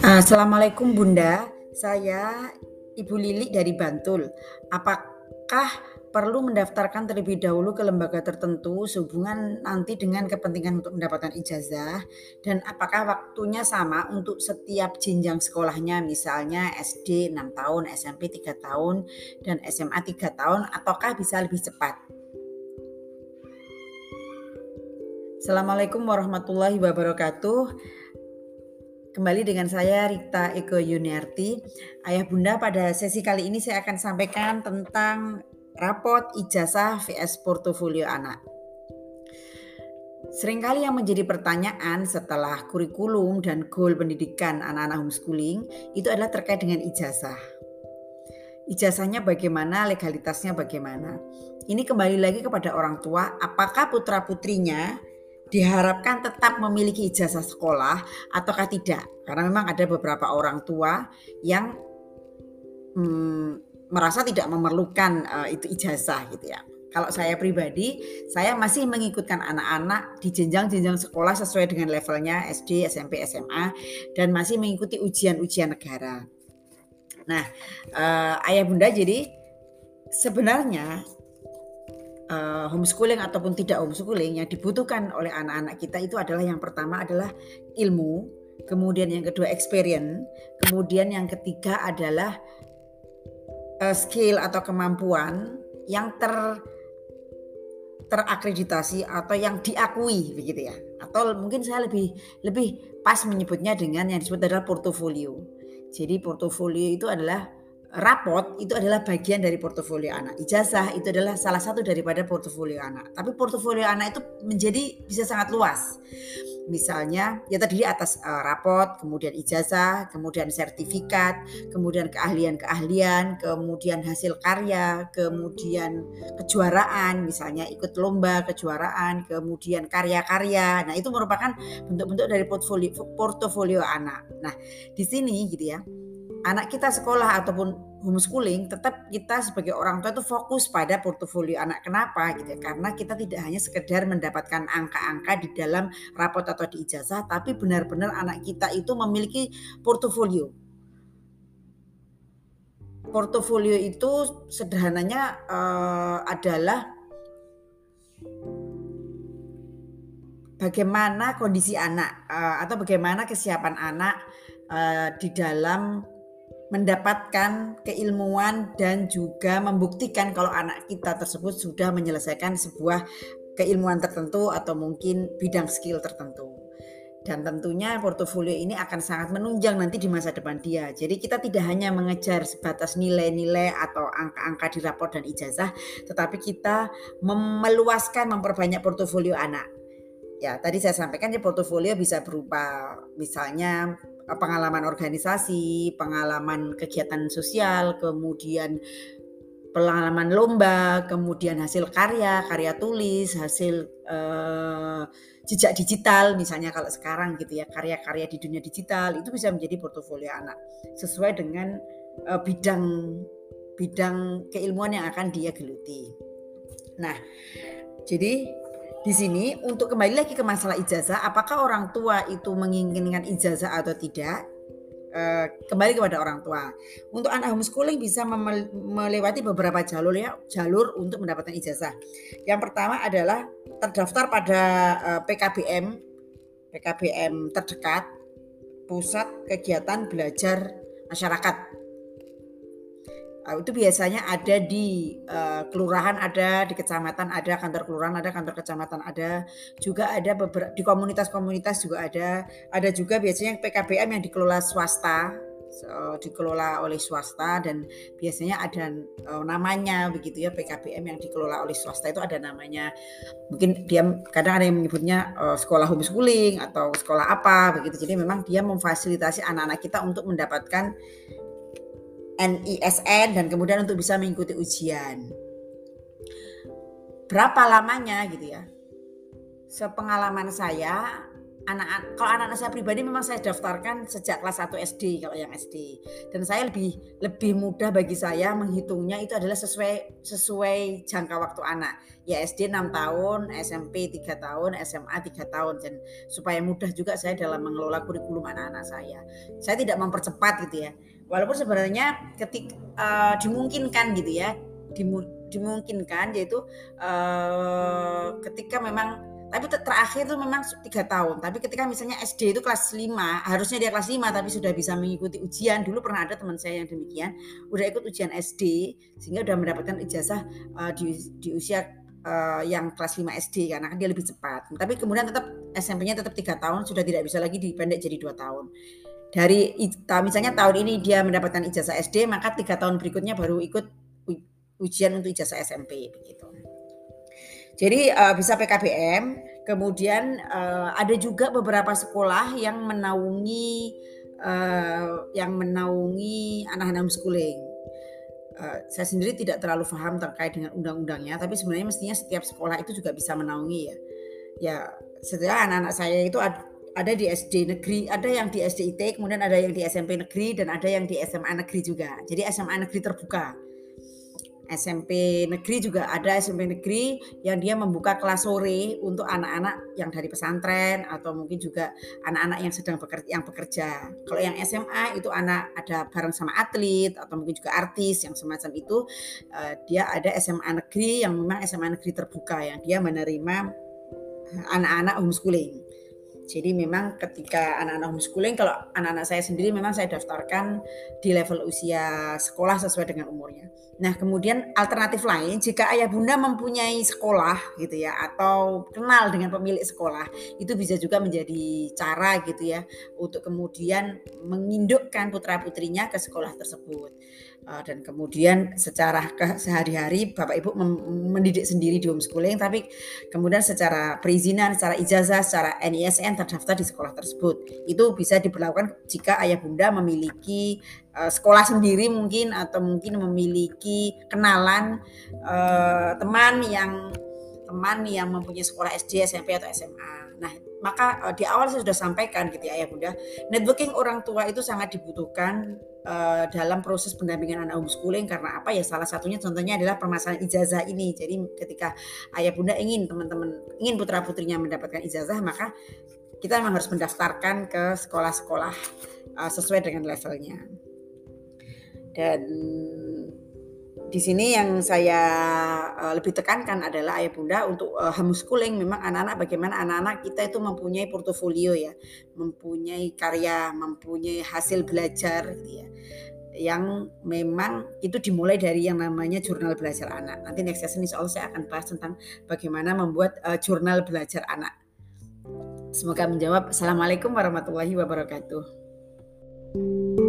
Assalamualaikum Bunda, saya Ibu Lili dari Bantul. Apakah perlu mendaftarkan terlebih dahulu ke lembaga tertentu sehubungan nanti dengan kepentingan untuk mendapatkan ijazah? Dan apakah waktunya sama untuk setiap jenjang sekolahnya misalnya SD 6 tahun, SMP 3 tahun, dan SMA 3 tahun ataukah bisa lebih cepat? Assalamualaikum warahmatullahi wabarakatuh. Kembali dengan saya Rita Eko Yuniarti. Ayah Bunda pada sesi kali ini saya akan sampaikan tentang rapot ijazah VS portofolio anak. Seringkali yang menjadi pertanyaan setelah kurikulum dan goal pendidikan anak-anak homeschooling itu adalah terkait dengan ijazah. Ijazahnya bagaimana, legalitasnya bagaimana. Ini kembali lagi kepada orang tua, apakah putra-putrinya diharapkan tetap memiliki ijazah sekolah ataukah tidak? Karena memang ada beberapa orang tua yang hmm, merasa tidak memerlukan uh, itu ijazah gitu ya. Kalau saya pribadi, saya masih mengikutkan anak-anak di jenjang-jenjang sekolah sesuai dengan levelnya SD, SMP, SMA dan masih mengikuti ujian-ujian negara. Nah, uh, ayah bunda jadi sebenarnya uh, homeschooling ataupun tidak homeschooling yang dibutuhkan oleh anak-anak kita itu adalah yang pertama adalah ilmu, kemudian yang kedua experience, kemudian yang ketiga adalah uh, skill atau kemampuan yang ter terakreditasi atau yang diakui begitu ya. Atau mungkin saya lebih lebih pas menyebutnya dengan yang disebut adalah portofolio. Jadi portofolio itu adalah raport itu adalah bagian dari portofolio anak. Ijazah itu adalah salah satu daripada portofolio anak. Tapi portofolio anak itu menjadi bisa sangat luas. Misalnya ya terdiri atas uh, raport, kemudian ijazah, kemudian sertifikat, kemudian keahlian-keahlian, kemudian hasil karya, kemudian kejuaraan, misalnya ikut lomba kejuaraan, kemudian karya-karya. Nah, itu merupakan bentuk-bentuk dari portofolio portofolio anak. Nah, di sini gitu ya anak kita sekolah ataupun homeschooling tetap kita sebagai orang tua itu fokus pada portofolio anak. Kenapa? Gitu ya karena kita tidak hanya sekedar mendapatkan angka-angka di dalam rapot atau di ijazah tapi benar-benar anak kita itu memiliki portofolio. Portofolio itu sederhananya uh, adalah bagaimana kondisi anak uh, atau bagaimana kesiapan anak uh, di dalam mendapatkan keilmuan dan juga membuktikan kalau anak kita tersebut sudah menyelesaikan sebuah keilmuan tertentu atau mungkin bidang skill tertentu. Dan tentunya portofolio ini akan sangat menunjang nanti di masa depan dia. Jadi kita tidak hanya mengejar sebatas nilai-nilai atau angka-angka di rapor dan ijazah, tetapi kita meluaskan, memperbanyak portofolio anak. Ya, tadi saya sampaikan ya portofolio bisa berupa misalnya pengalaman organisasi, pengalaman kegiatan sosial, kemudian pengalaman lomba, kemudian hasil karya, karya tulis, hasil uh, jejak digital misalnya kalau sekarang gitu ya, karya-karya di dunia digital itu bisa menjadi portofolio anak sesuai dengan uh, bidang bidang keilmuan yang akan dia geluti. Nah, jadi di sini untuk kembali lagi ke masalah ijazah, apakah orang tua itu menginginkan ijazah atau tidak? Eh, kembali kepada orang tua. Untuk anak homeschooling bisa melewati beberapa jalur ya, jalur untuk mendapatkan ijazah. Yang pertama adalah terdaftar pada eh, PKBM, PKBM terdekat, Pusat Kegiatan Belajar Masyarakat itu biasanya ada di uh, kelurahan ada, di kecamatan ada, kantor kelurahan ada, kantor kecamatan ada, juga ada beberapa di komunitas-komunitas juga ada. Ada juga biasanya PKBM yang dikelola swasta, dikelola oleh swasta dan biasanya ada uh, namanya begitu ya PKBM yang dikelola oleh swasta itu ada namanya. Mungkin dia kadang ada yang menyebutnya uh, sekolah homeschooling atau sekolah apa begitu. Jadi memang dia memfasilitasi anak-anak kita untuk mendapatkan NISN dan kemudian untuk bisa mengikuti ujian. Berapa lamanya gitu ya? Sepengalaman saya, anak kalau anak-anak saya pribadi memang saya daftarkan sejak kelas 1 SD kalau yang SD dan saya lebih lebih mudah bagi saya menghitungnya itu adalah sesuai sesuai jangka waktu anak. Ya SD 6 tahun SMP 3 tahun SMA 3 tahun. Dan supaya mudah juga saya dalam mengelola kurikulum anak-anak saya. Saya tidak mempercepat gitu ya walaupun sebenarnya ketik uh, dimungkinkan gitu ya. Dimungkinkan yaitu uh, ketika memang tapi terakhir itu memang tiga tahun. Tapi ketika misalnya SD itu kelas 5 harusnya dia kelas 5 tapi sudah bisa mengikuti ujian. Dulu pernah ada teman saya yang demikian udah ikut ujian SD sehingga sudah mendapatkan ijazah uh, di, di usia uh, yang kelas 5 SD karena kan dia lebih cepat. Tapi kemudian tetap SMP-nya tetap tiga tahun sudah tidak bisa lagi dipendek jadi dua tahun dari misalnya tahun ini dia mendapatkan ijazah SD maka tiga tahun berikutnya baru ikut ujian untuk ijazah SMP begitu. Jadi uh, bisa PKBM, kemudian uh, ada juga beberapa sekolah yang menaungi uh, yang menaungi anak-anak homeschooling. Uh, saya sendiri tidak terlalu paham terkait dengan undang-undangnya, tapi sebenarnya mestinya setiap sekolah itu juga bisa menaungi ya. Ya, setelah anak-anak saya itu ada di SD negeri, ada yang di SDIT, kemudian ada yang di SMP negeri dan ada yang di SMA negeri juga. Jadi SMA negeri terbuka SMP negeri juga ada SMP negeri yang dia membuka kelas sore untuk anak-anak yang dari pesantren atau mungkin juga anak-anak yang sedang bekerja yang bekerja. Kalau yang SMA itu anak ada bareng sama atlet atau mungkin juga artis yang semacam itu uh, dia ada SMA negeri yang memang SMA negeri terbuka yang dia menerima anak-anak homeschooling. Jadi memang ketika anak-anak homeschooling, kalau anak-anak saya sendiri memang saya daftarkan di level usia sekolah sesuai dengan umurnya. Nah kemudian alternatif lain, jika ayah bunda mempunyai sekolah gitu ya, atau kenal dengan pemilik sekolah, itu bisa juga menjadi cara gitu ya, untuk kemudian mengindukkan putra putrinya ke sekolah tersebut. Eh, dan kemudian secara sehari-hari Bapak Ibu mendidik sendiri di homeschooling tapi kemudian secara perizinan, secara ijazah, secara NISN terdaftar di sekolah tersebut. Itu bisa diberlakukan jika ayah bunda memiliki uh, sekolah sendiri mungkin atau mungkin memiliki kenalan uh, teman yang teman yang mempunyai sekolah SD, SMP atau SMA. Nah, maka uh, di awal saya sudah sampaikan gitu ya ayah bunda, networking orang tua itu sangat dibutuhkan uh, dalam proses pendampingan anak homeschooling karena apa ya salah satunya contohnya adalah permasalahan ijazah ini. Jadi ketika ayah bunda ingin teman-teman ingin putra putrinya mendapatkan ijazah maka kita memang harus mendaftarkan ke sekolah-sekolah uh, sesuai dengan levelnya. Dan di sini yang saya uh, lebih tekankan adalah ayah bunda untuk uh, homeschooling memang anak-anak bagaimana anak-anak kita itu mempunyai portofolio ya, mempunyai karya, mempunyai hasil belajar gitu ya. Yang memang itu dimulai dari yang namanya jurnal belajar anak. Nanti next session insya Allah saya akan bahas tentang bagaimana membuat uh, jurnal belajar anak. Semoga menjawab. Assalamualaikum warahmatullahi wabarakatuh.